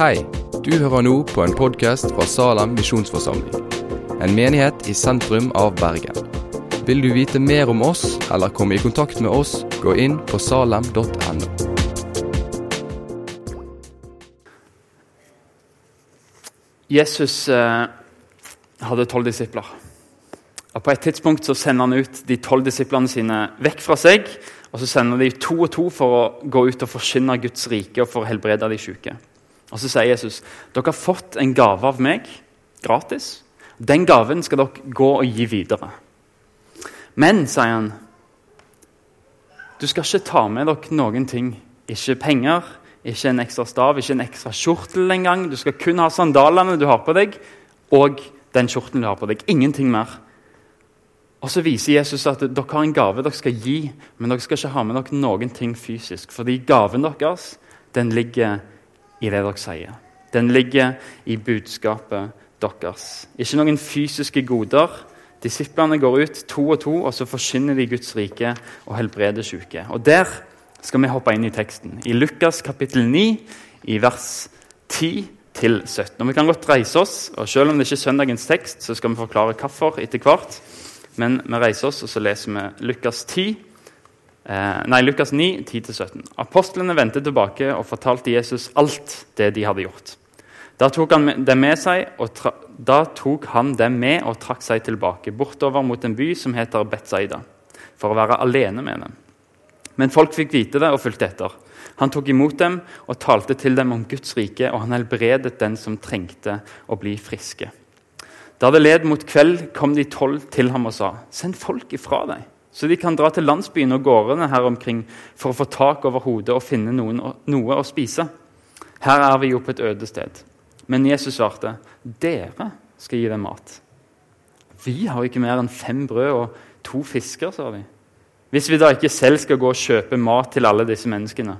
Hei, du hører nå på en podkast fra Salem misjonsforsamling. En menighet i sentrum av Bergen. Vil du vite mer om oss eller komme i kontakt med oss, gå inn på salem.no. Jesus eh, hadde tolv disipler. Og På et tidspunkt så sender han ut de tolv disiplene sine vekk fra seg. og Så sender de to og to for å gå ut og forkynne Guds rike og for å helbrede de syke. Og Så sier Jesus dere har fått en gave av meg gratis. Den gaven skal dere gå og gi videre. Men, sier han, du skal ikke ta med dere noen ting. Ikke penger, ikke en ekstra stav, ikke en ekstra kjortel engang. Du skal kun ha sandalene du har på deg, og den kjortelen du har på deg. Ingenting mer. Og Så viser Jesus at dere har en gave dere skal gi, men dere skal ikke ha med dere noen ting fysisk. Fordi gaven deres den ligger i det dere sier. Den ligger i budskapet deres. Ikke noen fysiske goder. Disiplene går ut to og to, og så forsyner de Guds rike og helbreder syke. Og Der skal vi hoppe inn i teksten. I Lukas kapittel 9, i vers 10 til 17. Og Vi kan godt reise oss, og selv om det ikke er søndagens tekst, så skal vi forklare hvorfor etter hvert. Men vi reiser oss, og så leser vi Lukas 10, Eh, nei, Lukas 9, 10-17. Apostlene vendte tilbake og fortalte Jesus alt det de hadde gjort. Da tok han dem med seg, og da tok han dem med og trakk seg tilbake, bortover mot en by som heter Betzaida, for å være alene med dem. Men folk fikk vite det og fulgte etter. Han tok imot dem og talte til dem om Guds rike, og han helbredet den som trengte å bli friske. Da det led mot kveld, kom de tolv til ham og sa.: Send folk ifra deg så de kan dra til landsbyen og gårdene her omkring for å få tak over hodet og finne noen, noe å spise. Her er vi jo på et øde sted. Men Jesus svarte, 'Dere skal gi dem mat.' 'Vi har ikke mer enn fem brød og to fisker', sa de. 'Hvis vi da ikke selv skal gå og kjøpe mat til alle disse menneskene.'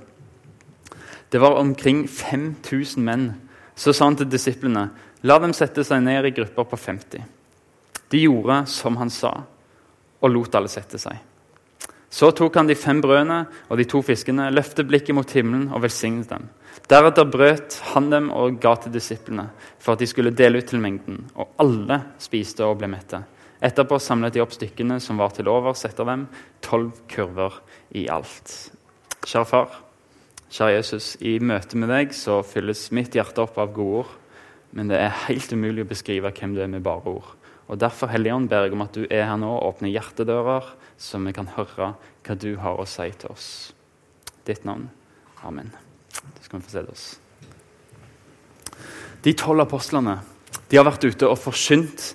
Det var omkring 5000 menn. Så sa han til disiplene, 'La dem sette seg ned i grupper på 50.' De gjorde som han sa og lot alle sette seg. Så tok han de fem brødene og de to fiskene, løftet blikket mot himmelen og velsignet dem. Deretter brøt han dem og ga til disiplene for at de skulle dele ut til mengden. Og alle spiste og ble mette. Etterpå samlet de opp stykkene som var til overs etter dem, tolv kurver i alt. Kjære far, kjære Jesus, i møte med deg så fylles mitt hjerte opp av gode ord, men det er helt umulig å beskrive hvem du er med bare ord. Og Derfor Helligånd, ber jeg om at du er her nå og åpner hjertedører, så vi kan høre hva du har å si til oss. Ditt navn. Amen. Da skal vi få se det oss. De tolv apostlene de har vært ute og forsynt,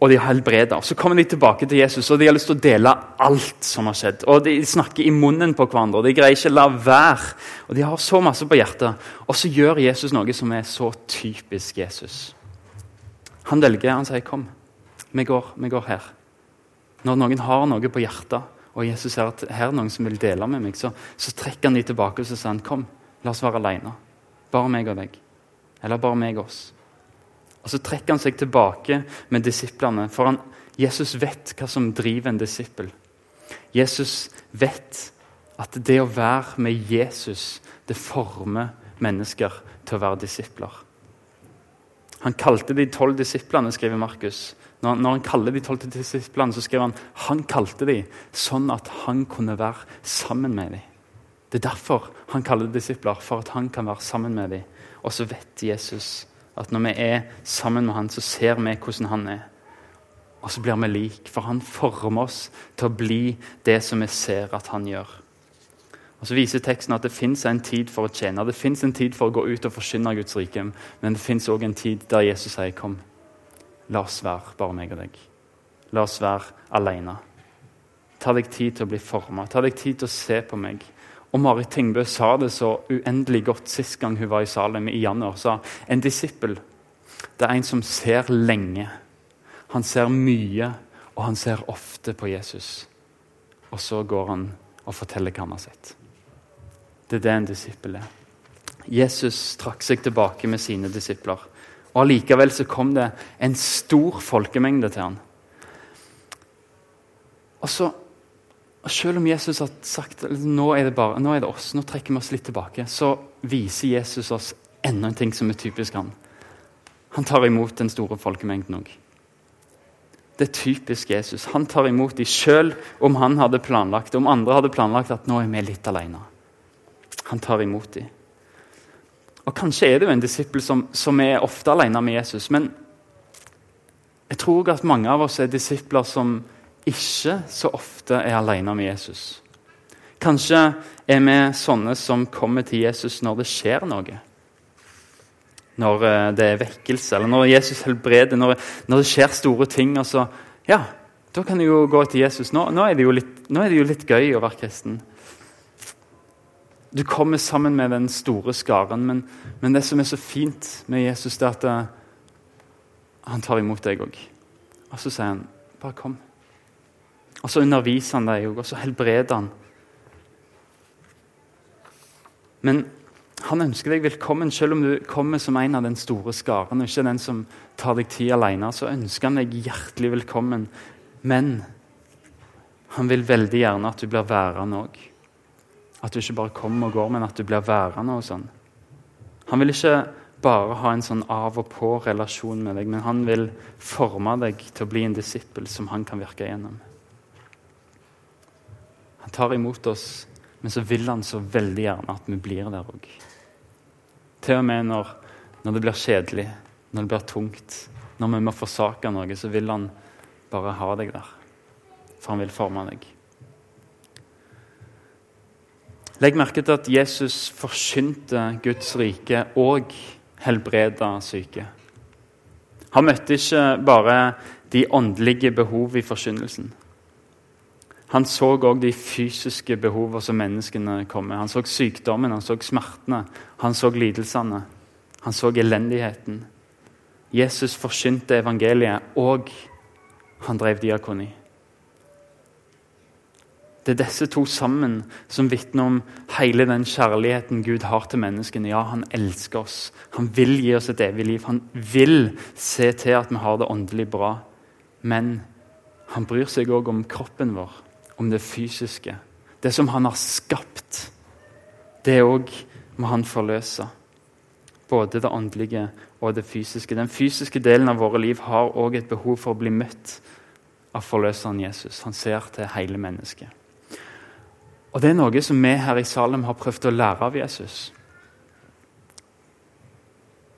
og de har helbreda. Så kommer de tilbake til Jesus og de har lyst til å dele alt som har skjedd. Og De snakker i munnen på hverandre, og de greier ikke å la være. Og De har så masse på hjertet. Og så gjør Jesus noe som er så typisk Jesus. Han velger, han sier 'kom, vi går, vi går her'. Når noen har noe på hjertet, og Jesus ser at her er noen som vil dele med meg, så, så trekker han de tilbake og så sier han, 'Kom, la oss være alene. Bare meg og deg.' Eller bare meg og oss. Og Så trekker han seg tilbake med disiplene, for han, Jesus vet hva som driver en disippel. Jesus vet at det å være med Jesus, det former mennesker til å være disipler. Han kalte de tolv disiplene, skriver Markus. Når, når, han kaller de tolv disiplene, så skriver han han kalte de sånn at han kunne være sammen med dem. Det er derfor han kaller de disipler, for at han kan være sammen med dem. Og så vet Jesus at når vi er sammen med han, så ser vi hvordan han er. Og så blir vi lik, for han former oss til å bli det som vi ser at han gjør. Og Så viser teksten at det fins en tid for å tjene. Det fins en tid for å gå ut og forsyne Guds rike. Men det fins òg en tid der Jesus sier, 'Kom, la oss være bare meg og deg'. La oss være alene. Ta deg tid til å bli forma. Ta deg tid til å se på meg. Og Marit Tingbø sa det så uendelig godt sist gang hun var i Salem i januar. sa En disippel det er en som ser lenge. Han ser mye, og han ser ofte på Jesus. Og så går han og forteller hva han har sett. Det er det en disippel er. Jesus trakk seg tilbake med sine disipler. Og Allikevel så kom det en stor folkemengde til han. Og så, Selv om Jesus har sagt nå er, det bare, nå er det oss, nå trekker vi oss litt tilbake, så viser Jesus oss enda en ting som er typisk han. Han tar imot den store folkemengden òg. Det er typisk Jesus. Han tar imot dem selv om han hadde planlagt om andre hadde planlagt at nå er vi litt alene. Han tar imot dem. Og Kanskje er det jo en disippel som, som er ofte alene med Jesus. Men jeg tror at mange av oss er disipler som ikke så ofte er alene med Jesus. Kanskje er vi sånne som kommer til Jesus når det skjer noe. Når eh, det er vekkelse, eller når Jesus helbreder, når, når det skjer store ting. Og så, ja, da kan du jo gå til Jesus. Nå, nå, er litt, nå, er det jo litt, gøy å være kristen. Du kommer sammen med den store skaren, men, men det som er så fint med Jesus, det er at eh, han tar imot deg òg. Og så sier han, 'Bare kom'. Og så underviser han deg òg, og så helbreder han. Men han ønsker deg velkommen, selv om du kommer som en av den store skaren, og ikke den som tar deg tid alene. Så ønsker han deg hjertelig velkommen. Men han vil veldig gjerne at du blir værende òg. At du ikke bare kommer og går, men at du blir værende og sånn. Han vil ikke bare ha en sånn av og på-relasjon med deg, men han vil forme deg til å bli en disippel som han kan virke gjennom. Han tar imot oss men så vil han så veldig gjerne at vi blir der òg. Til og med når, når, det blir kjedelig, når det blir tungt, når vi må forsake noe, så vil han bare ha deg der. For han vil forme deg. Legg merke til at Jesus forsynte Guds rike og helbreda syke. Han møtte ikke bare de åndelige behov i forkynnelsen. Han så òg de fysiske behovene som menneskene kom med. Han så sykdommen, han så smertene, han så lidelsene. Han så elendigheten. Jesus forkynte evangeliet, og han drev diakoni. Det er disse to sammen som vitner om hele den kjærligheten Gud har til menneskene. Ja, han elsker oss. Han vil gi oss et evig liv. Han vil se til at vi har det åndelig bra. Men han bryr seg òg om kroppen vår om det fysiske. Det som han har skapt, det òg må han forløse. Både det åndelige og det fysiske. Den fysiske delen av våre liv har òg et behov for å bli møtt av forløseren Jesus. Han ser til hele mennesket. Og Det er noe som vi her i Salem har prøvd å lære av Jesus.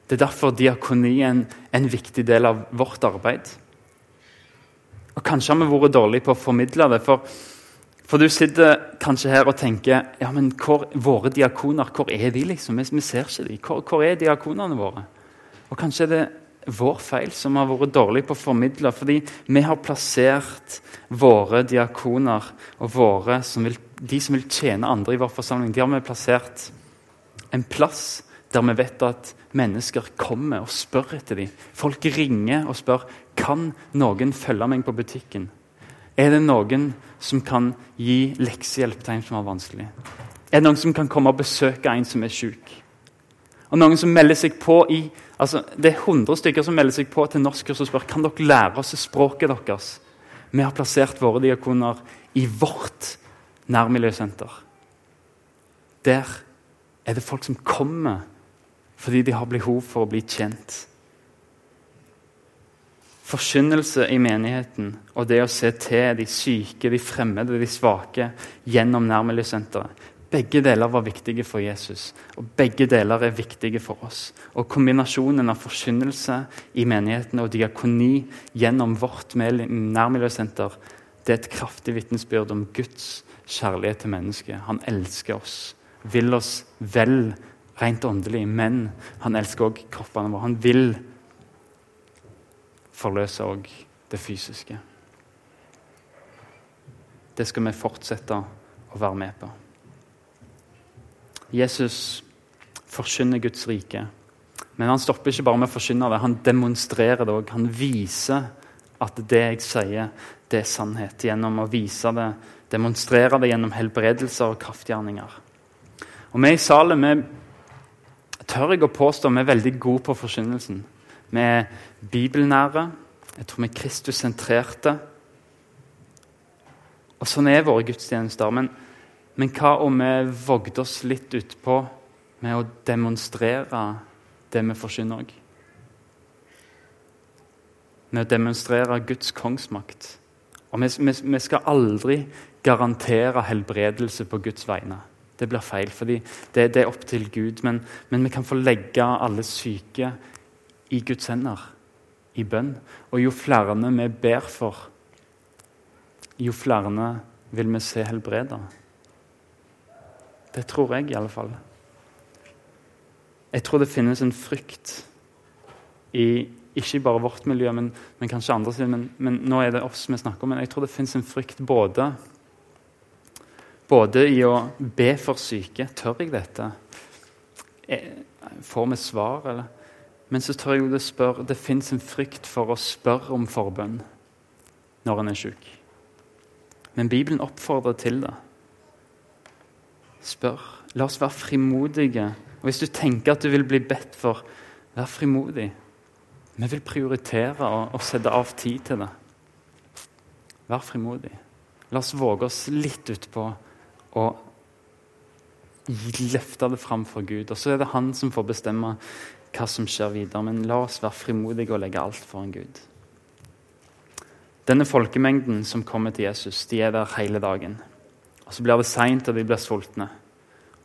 Det er derfor diakoni er en, en viktig del av vårt arbeid. Og Kanskje har vi vært dårlige på å formidle det. For, for, du sitter kanskje her og tenker ja, men hvor, våre diakoner, hvor er de? liksom? Vi, vi ser ikke de. Hvor, hvor, er diakonene våre? Og Kanskje er det vår feil som har vært dårlig på å formidle. Fordi vi har plassert våre diakoner og våre som vil, de som vil tjene andre i vår forsamling, de har vi plassert en plass der vi vet at mennesker kommer og spør etter dem. Folk ringer og spør kan noen følge meg på butikken. Er det noen som kan gi leksehjelp til en som har vanskelig? Er det noen som kan komme og besøke en som er syk? Og noen som melder seg på i, altså Det er 100 stykker som melder seg på til norskkurs og spør kan dere lære oss språket deres. Vi har plassert våre diakoner i vårt nærmiljøsenter. Der er det folk som kommer fordi de har behov for å bli kjent. Forkynnelse i menigheten og det å se til de syke, de fremmede, de svake gjennom nærmiljøsenteret. Begge deler var viktige for Jesus, og begge deler er viktige for oss. Og Kombinasjonen av forkynnelse i menigheten og diakoni gjennom vårt nærmiljøsenter det er et kraftig vitnesbyrd om Guds kjærlighet til mennesket. Han elsker oss, vil oss vel rent åndelig, men han elsker òg kroppene våre. Han vil forløse òg det fysiske. Det skal vi fortsette å være med på. Jesus forkynner Guds rike. Men han stopper ikke bare med å forkynne det, han demonstrerer det òg. Han viser at det jeg sier, det er sannhet. Gjennom å vise det, demonstrere det gjennom helbredelser og kraftgjerninger. Og Vi i Salem vi tør jeg å påstå vi er veldig gode på forkynnelsen. Vi er bibelnære. Jeg tror vi er Kristus-sentrerte. Og sånn er våre gudstjenester. Men, men hva om vi vågde oss litt utpå med å demonstrere det vi forkynner òg. Med å demonstrere Guds kongsmakt. Og vi, vi, vi, skal aldri garantere helbredelse på Guds vegne. Det blir feil, fordi det, det er opp til Gud. Men, men, vi kan få legge alle syke i Guds hender, i bønn. Og jo flere vi ber for, jo flere vil vi se helbreda. Det tror jeg i alle fall. Jeg tror det finnes en frykt i ikke bare vårt miljø, men, men kanskje andre sin, men, men, nå er det oss vi snakker om. Men jeg tror det finnes en frykt både, både i å be for syke. Tør jeg dette? Får vi svar, eller? Men så tør jeg det spørre Det fins en frykt for å spørre om forbønn når en er syk. Men Bibelen oppfordrer til det. Spør. La oss være frimodige. Og Hvis du tenker at du vil bli bedt for, vær frimodig. Vi vil prioritere og, sette av tid til det. Vær frimodig. La oss våge oss litt utpå og løfte det fram for Gud. Og så er det han som får bestemme hva som skjer videre. Men la oss være frimodige og legge alt foran Gud. Denne folkemengden som kommer til Jesus, de er der hele dagen. Og Så blir det seint, og de blir sultne.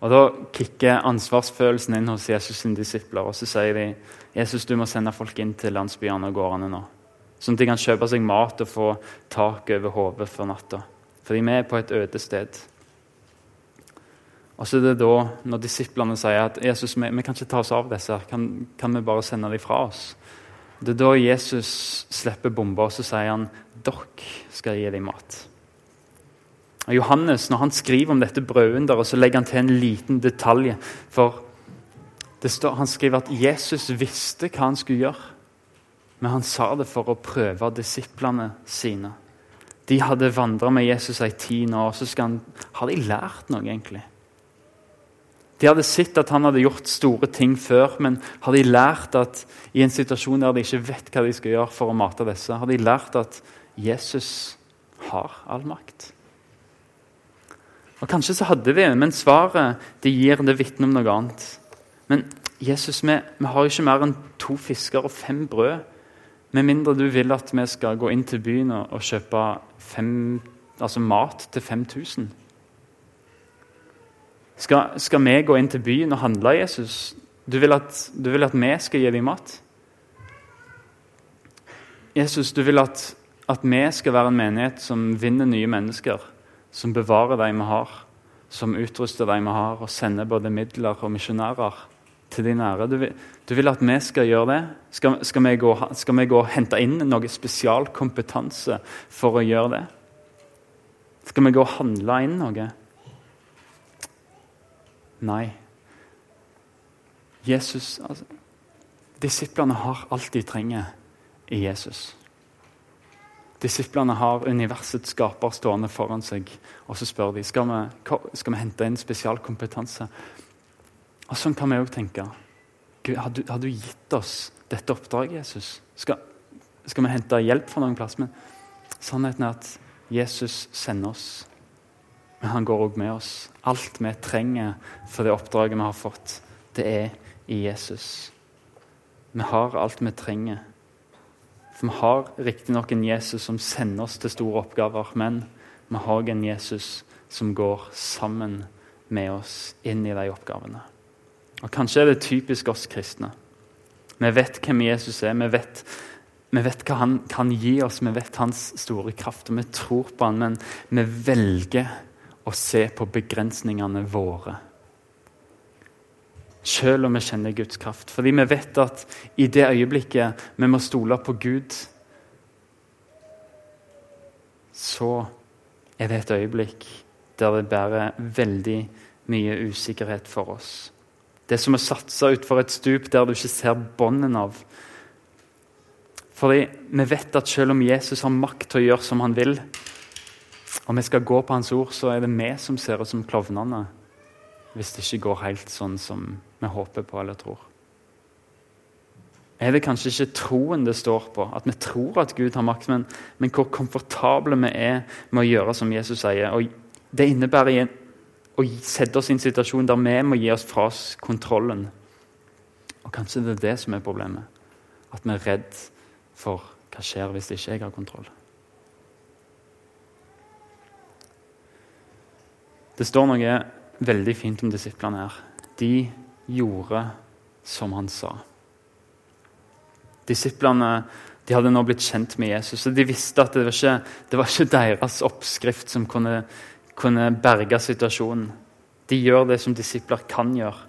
Og Da kicker ansvarsfølelsen inn hos Jesus' sine disipler. Og så sier de Jesus, du må sende folk inn til landsbyene og gårdene nå. Sånn at de kan kjøpe seg mat og få tak over hodet for natta. Fordi vi er på et øde sted. Og så er det da, når disiplene sier at Jesus, vi, vi kan ikke ta oss av disse, kan, kan vi bare sende dem fra oss? Det er da Jesus slipper bomba, og så sier han dere skal gi dem mat. Johannes når han skriver om dette brødunderet, så legger han til en liten detalj. For står, Han skriver at Jesus visste hva han skulle gjøre, men han sa det for å prøve disiplene sine. De hadde vandra med Jesus tid nå, og så han, har de lært noe, egentlig. De hadde sett at han hadde gjort store ting før, men har de lært at i en situasjon der de ikke vet hva de skal gjøre for å mate disse, har de lært at Jesus har all makt? Og Kanskje så hadde vi, men svaret de gir, det vitner om noe annet. Men Jesus, vi, vi har ikke mer enn to fisker og fem brød. Med mindre du vil at vi skal gå inn til byen og, og kjøpe fem, altså mat til 5000. Skal, skal, vi gå inn til byen og handle Jesus? Du vil, at, du vil at vi skal gi dem mat? Jesus, du vil at, at vi skal være en menighet som vinner nye mennesker, som bevarer de vi har, som utruster de vi har, og sender både midler og misjonærer til de nære. Du vil, du vil, at vi skal gjøre det? Skal, skal, vi gå, skal vi gå og hente inn noe spesialkompetanse for å gjøre det? Skal vi gå og handle inn noe? Nei. Jesus, altså, Disiplene har alt de trenger i Jesus. Disiplene har universets skaper stående foran seg, og så spør de skal vi skal vi hente inn spesialkompetanse. Og Sånn kan vi òg tenke. Gud, har, du, har du, gitt oss dette oppdraget, Jesus? Skal, skal vi hente hjelp fra noen plass? Men sannheten er at Jesus sender oss men han går òg med oss. Alt vi trenger for det oppdraget vi har fått, det er i Jesus. Vi har alt vi trenger. For Vi har riktignok en Jesus som sender oss til store oppgaver, men vi har òg en Jesus som går sammen med oss inn i de oppgavene. Og Kanskje er det typisk oss kristne. Vi vet hvem Jesus er. Vi vet, vi vet hva han kan gi oss. Vi vet hans store kraft, og vi tror på han, men vi velger å se på begrensningene våre. Selv om vi kjenner Guds kraft. Fordi vi vet at i det øyeblikket vi må stole på Gud, så er det et øyeblikk der det bærer veldig mye usikkerhet for oss. Det er som å satse utfor et stup der du ikke ser bånden av. Fordi vi vet at selv om Jesus har makt til å gjøre som han vil, og vi skal gå på Hans ord, så er det vi som ser ut som klovnene hvis det ikke går helt sånn som vi håper på eller tror. Er det kanskje ikke troen det står på, at vi tror at Gud har makt, men, men hvor komfortable vi er med å gjøre som Jesus sier? Og Det innebærer å sette oss i en situasjon der vi må gi oss fra oss kontrollen. Og kanskje det er det som er problemet. At vi er redd for hva skjer hvis ikke jeg har kontroll. Det står noe veldig fint om disiplene her. De gjorde som han sa. Disiplene de hadde nå blitt kjent med Jesus, og de visste at det var ikke, det var ikke deres oppskrift som kunne, kunne berge situasjonen. De gjør det som disipler kan gjøre.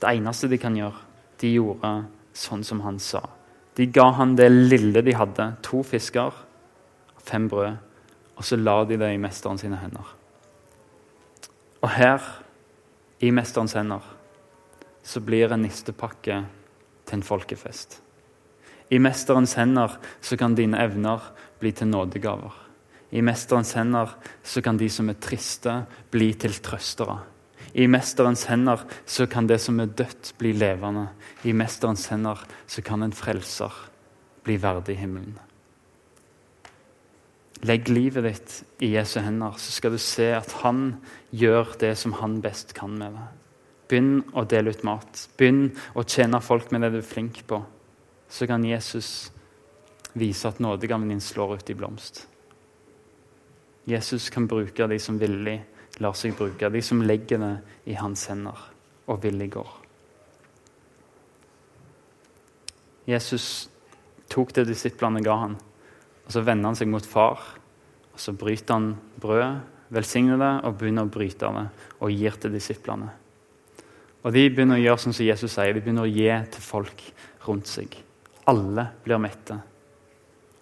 Det eneste de kan gjøre. De gjorde sånn som han sa. De ga han det lille de hadde, to fisker, fem brød, og så la de det i mesteren sine hender. Og her, i mesterens hender, så blir en nistepakke til en folkefest. I mesterens hender så kan dine evner bli til nådegaver. I mesterens hender så kan de som er triste, bli til trøstere. I mesterens hender så kan det som er dødt, bli levende. I mesterens hender så kan en frelser bli verdig himmelen. Legg livet ditt i Jesu hender, så skal du se at han gjør det som han best kan med det. Begynn å dele ut mat. Begynn å tjene folk med det du er flink på. Så kan Jesus vise at nådegaven din slår ut i blomst. Jesus kan bruke de som villig lar seg bruke, de som legger det i hans hender og villig går. Jesus tok det disiplene ga han, og så vender han seg mot far. og Så bryter han brødet, velsigner det og begynner å bryte det og gir til disiplene. Og De begynner å gjøre sånn som Jesus sier, de begynner å gi til folk rundt seg. Alle blir mette.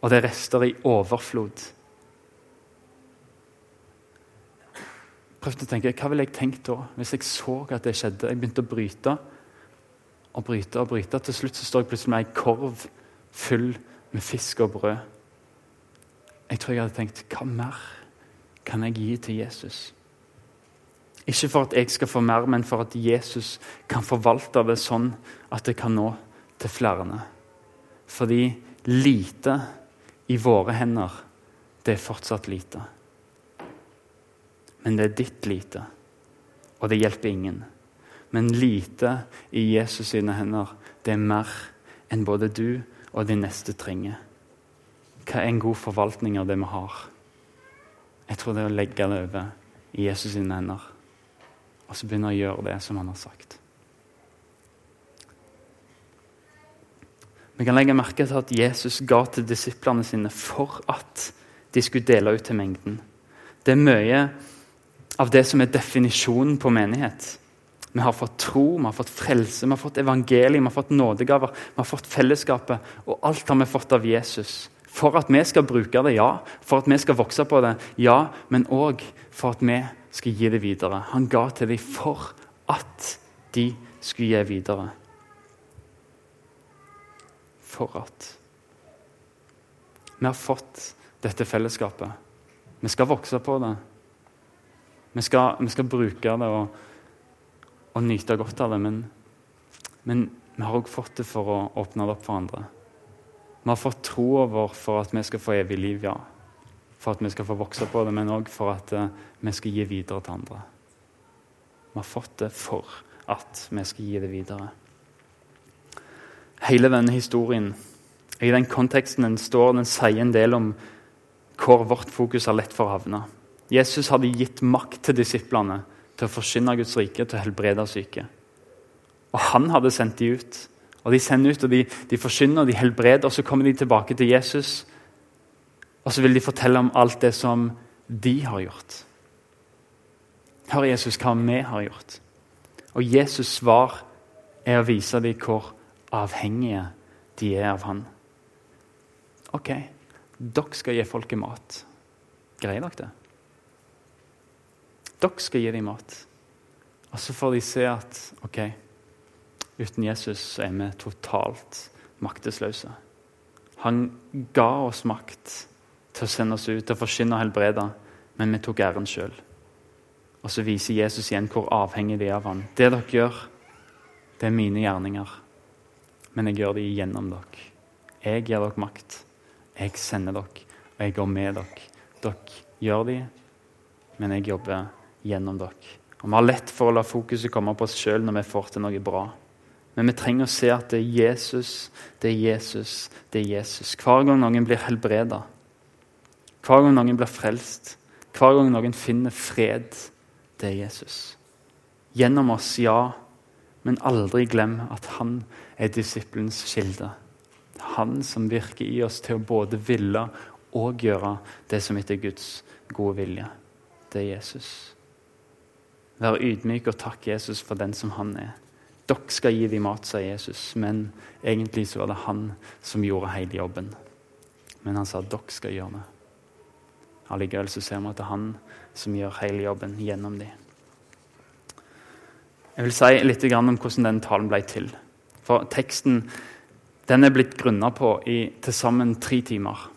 Og det rester i overflod. Prøvde å tenke, Hva ville jeg tenkt da, hvis jeg så at det skjedde? Jeg begynte å bryte og bryte og bryte. Til slutt så står jeg plutselig med ei korv full med fisk og brød. Jeg tror jeg hadde tenkt hva mer kan jeg gi til Jesus? Ikke for at jeg skal få mer, men for at Jesus kan forvalte det sånn at det kan nå til flere. Fordi lite i våre hender, det er fortsatt lite. Men det er ditt lite, og det hjelper ingen. Men lite i Jesus sine hender, det er mer enn både du og de neste trenger. Hva er en god forvaltning av det vi har? Jeg tror det er å legge det over i Jesus sine hender, og så begynne å gjøre det som han har sagt. Vi kan legge merke til at Jesus ga til disiplene sine for at de skulle dele ut til mengden. Det er mye av det som er definisjonen på menighet. Vi har fått tro, vi har fått frelse, vi har fått evangeliet, vi har fått nådegaver, vi har fått fellesskapet. Og alt har vi fått av Jesus. For at vi skal bruke det, ja. For at vi skal vokse på det, ja. Men òg for at vi skal gi det videre. Han ga til dem for at de skulle gi videre. For at Vi har fått dette fellesskapet. Vi skal vokse på det. Vi skal, vi skal bruke det og, og, nyte godt av det, men, men vi har òg fått det for å åpne det opp for andre. Vi har fått troa vår for at vi skal få evig liv, ja. For at vi skal få vokse på det, men òg for at uh, vi skal gi videre til andre. Vi har fått det for at vi skal gi det videre. Hele denne historien, i den konteksten den står, den sier en del om hvor vårt fokus er lett for å havne. Jesus hadde gitt makt til disiplene til å forsyne Guds rike, til å helbrede syke. Og han hadde sendt de ut. Og De sender ut, og de, de forsyner og de helbreder. og Så kommer de tilbake til Jesus, og så vil de fortelle om alt det som de har gjort. Hør Jesus hva vi har gjort. Og Jesus' svar er å vise dem hvor avhengige de er av han. OK, dere skal gi folket mat. Greier dere det? Dere skal gi dem mat. Og så får de se at ok, uten Jesus er vi totalt maktesløse. Han ga oss makt til å sende oss ut, til å forsyne og helbrede, men vi tok æren sjøl. Og så viser Jesus igjen hvor avhengig vi er av ham. Det dere gjør, det er mine gjerninger, men jeg gjør det gjennom dere. Jeg gir dere makt. Jeg sender dere, og jeg går med dere. Dere gjør de, men jeg jobber gjennom dere. Og Vi har lett for å la fokuset komme på oss sjøl når vi får til noe bra. Men vi trenger å se at det er Jesus, det er Jesus, det er Jesus. Hver gang noen blir helbreda, hver gang noen blir frelst, hver gang noen finner fred, det er Jesus. Gjennom oss, ja, men aldri glem at han er disippelens kilde. Han som virker i oss til å både ville og gjøre det som etter Guds gode vilje. Det er Jesus. Vær ydmyk og takk Jesus for den som han er. Dere skal gi dem mat, sa Jesus, men egentlig så var det han som gjorde hele jobben. Men han sa dere skal gjøre det. Allikevel så ser vi at det er han som gjør hele jobben gjennom dem. Jeg vil si litt om hvordan denne talen ble til. For teksten den er blitt grunna på i til sammen tre timer.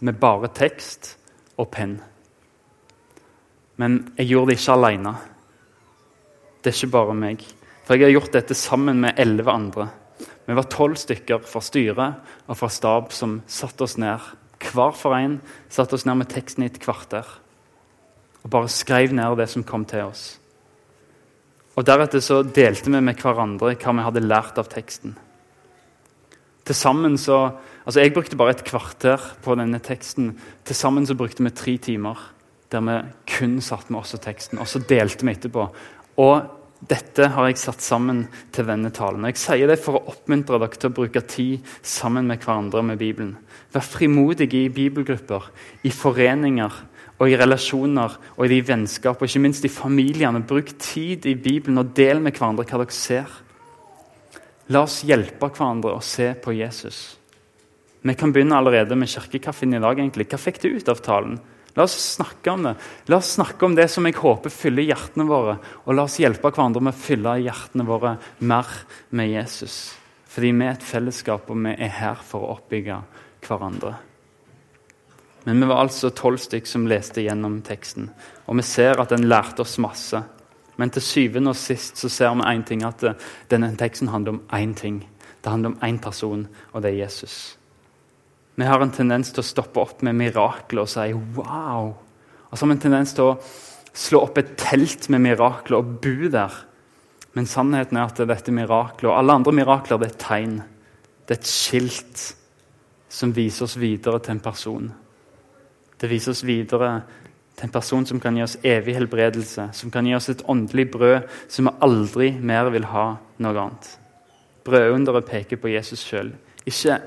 Med bare tekst og penn. Men jeg gjorde det ikke alene. Det er ikke bare meg. For jeg har gjort dette sammen med elleve andre. Vi var tolv stykker fra styret og fra stab som satte oss ned. Hver for en satte oss ned med teksten i et kvarter og bare skrev ned det som kom til oss. Og Deretter så delte vi med hverandre hva vi hadde lært av teksten. Til sammen så, altså Jeg brukte bare et kvarter på denne teksten. Til sammen så brukte vi tre timer der vi kun satt med oss og teksten. Og så delte vi etterpå. Og dette har jeg satt sammen til vennetalen. Og Jeg sier det for å oppmuntre dere til å bruke tid sammen med hverandre med Bibelen. Vær frimodige i bibelgrupper, i foreninger og i relasjoner og i de vennskap, og ikke minst i familiene. Bruk tid i Bibelen og del med hverandre hva dere ser. La oss hjelpe hverandre å se på Jesus. Vi kan begynne allerede med kirkekaffen i dag. egentlig. Hva fikk du ut av talen? La oss snakke om det. La oss snakke om det som jeg håper fyller hjertene våre. Og la oss hjelpe hverandre med å fylle hjertene våre mer med Jesus. Fordi vi er et fellesskap, og vi er her for å oppbygge hverandre. Men vi var altså tolv stykk som leste gjennom teksten. Og vi ser at den lærte oss masse. Men til syvende og sist så ser vi én ting, at denne teksten handler om én ting. Det handler om én person, og det er Jesus. Vi har en tendens til å stoppe opp med mirakler og si 'wow'. Og så har vi en tendens til å slå opp et telt med mirakler og bo der. Men sannheten er at dette miraklet og alle andre mirakler det er et tegn. Det er et skilt som viser oss videre til en person. Det viser oss videre til en person som kan gi oss evig helbredelse, som kan gi oss et åndelig brød som vi aldri mer vil ha noe annet. Brødunderet peker på Jesus sjøl. Ikke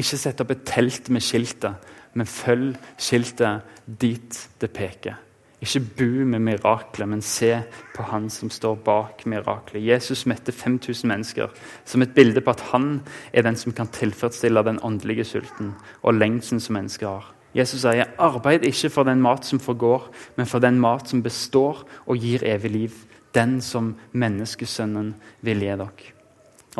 ikke sett opp et telt med skiltet, men følg skiltet dit det peker. Ikke bu med miraklet, men se på han som står bak miraklet. Jesus mette 5000 mennesker som et bilde på at han er den som kan tilfredsstille den åndelige sulten og lengselen som mennesker har. Jesus sier, 'Arbeid ikke for den mat som forgår, men for den mat som består og gir evig liv.' Den som menneskesønnen vil gi dere.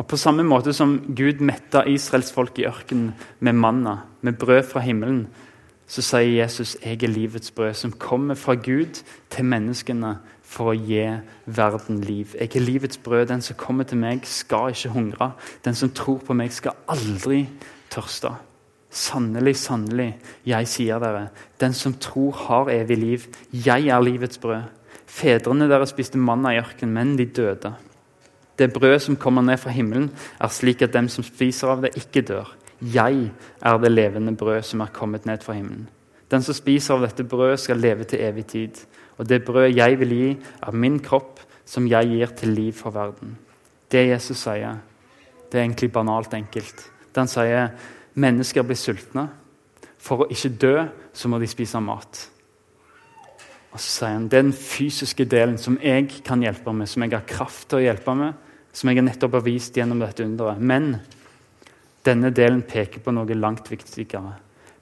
Og På samme måte som Gud metta Israels folk i ørkenen med manna, med brød fra himmelen, så sier Jesus jeg er livets brød, som kommer fra Gud til menneskene for å gi verden liv. Jeg er livets brød. Den som kommer til meg, skal ikke hungre. Den som tror på meg, skal aldri tørste. Sannelig, sannelig, jeg sier dere, den som tror, har evig liv. Jeg er livets brød. Fedrene deres spiste manna i ørkenen, men de døde. Det brød som kommer ned fra himmelen, er slik at dem som spiser av det, ikke dør. Jeg er det levende brød som er kommet ned fra himmelen. Den som spiser av dette brødet, skal leve til evig tid. Og det brødet jeg vil gi, er min kropp, som jeg gir til liv for verden. Det Jesus sier, det er egentlig banalt enkelt. Den sier mennesker blir sultne. For å ikke dø, så må de spise mat. Og så sier han den fysiske delen som jeg kan hjelpe med, som jeg har kraft til å hjelpe med, som jeg nettopp har vist gjennom dette underet. Men denne delen peker på noe langt viktigere.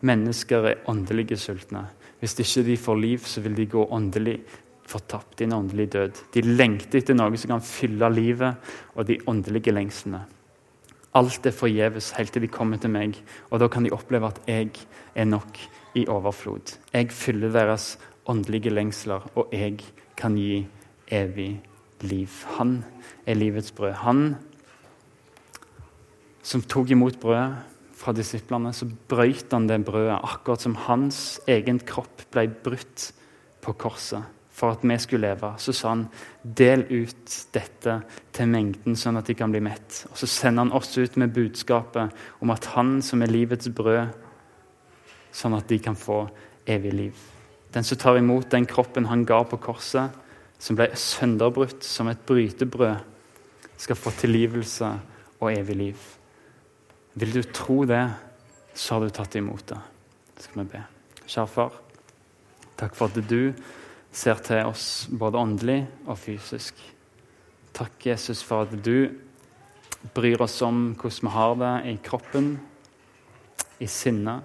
Mennesker er åndelige sultne. Hvis ikke de får liv, så vil de gå åndelig fortapt i en åndelig død. De lengter etter noe som kan fylle livet og de åndelige lengslene. Alt er forgjeves helt til de kommer til meg, og da kan de oppleve at jeg er nok i overflod. Jeg fyller deres åndelige lengsler, og jeg kan gi evig liv. Han er livets brød. Han som tok imot brødet fra disiplene, så brøyt han det brødet, akkurat som hans egen kropp ble brutt på korset for at vi skulle leve, så sa han del ut dette til mengden, sånn at de kan bli mett. Og Så sender han oss ut med budskapet om at han som er livets brød, sånn at de kan få evig liv. Den som tar imot den kroppen han ga på korset, som ble sønderbrutt som et brytebrød, skal få tilgivelse og evig liv. Vil du tro det, så har du tatt imot det. Det skal vi be. Kjære far, takk for at du ser til oss både åndelig og fysisk. Takk, Jesus, for at du bryr oss om hvordan vi har det i kroppen, i sinnet,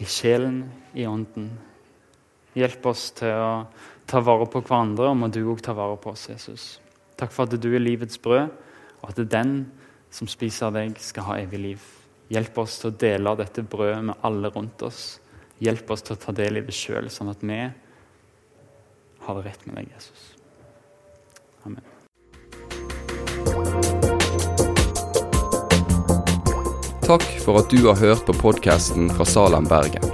i sjelen, i ånden. Hjelp oss til å ta vare på hverandre, og må du òg ta vare på oss, Jesus. Takk for at du er livets brød, og at den som spiser av deg, skal ha evig liv. Hjelp oss til å dele dette brødet med alle rundt oss. Hjelp oss til å ta del i det sjøl, sånn at vi har det rett med deg, Jesus. Amen. Takk for at du har hørt på podkasten fra Salem, Bergen.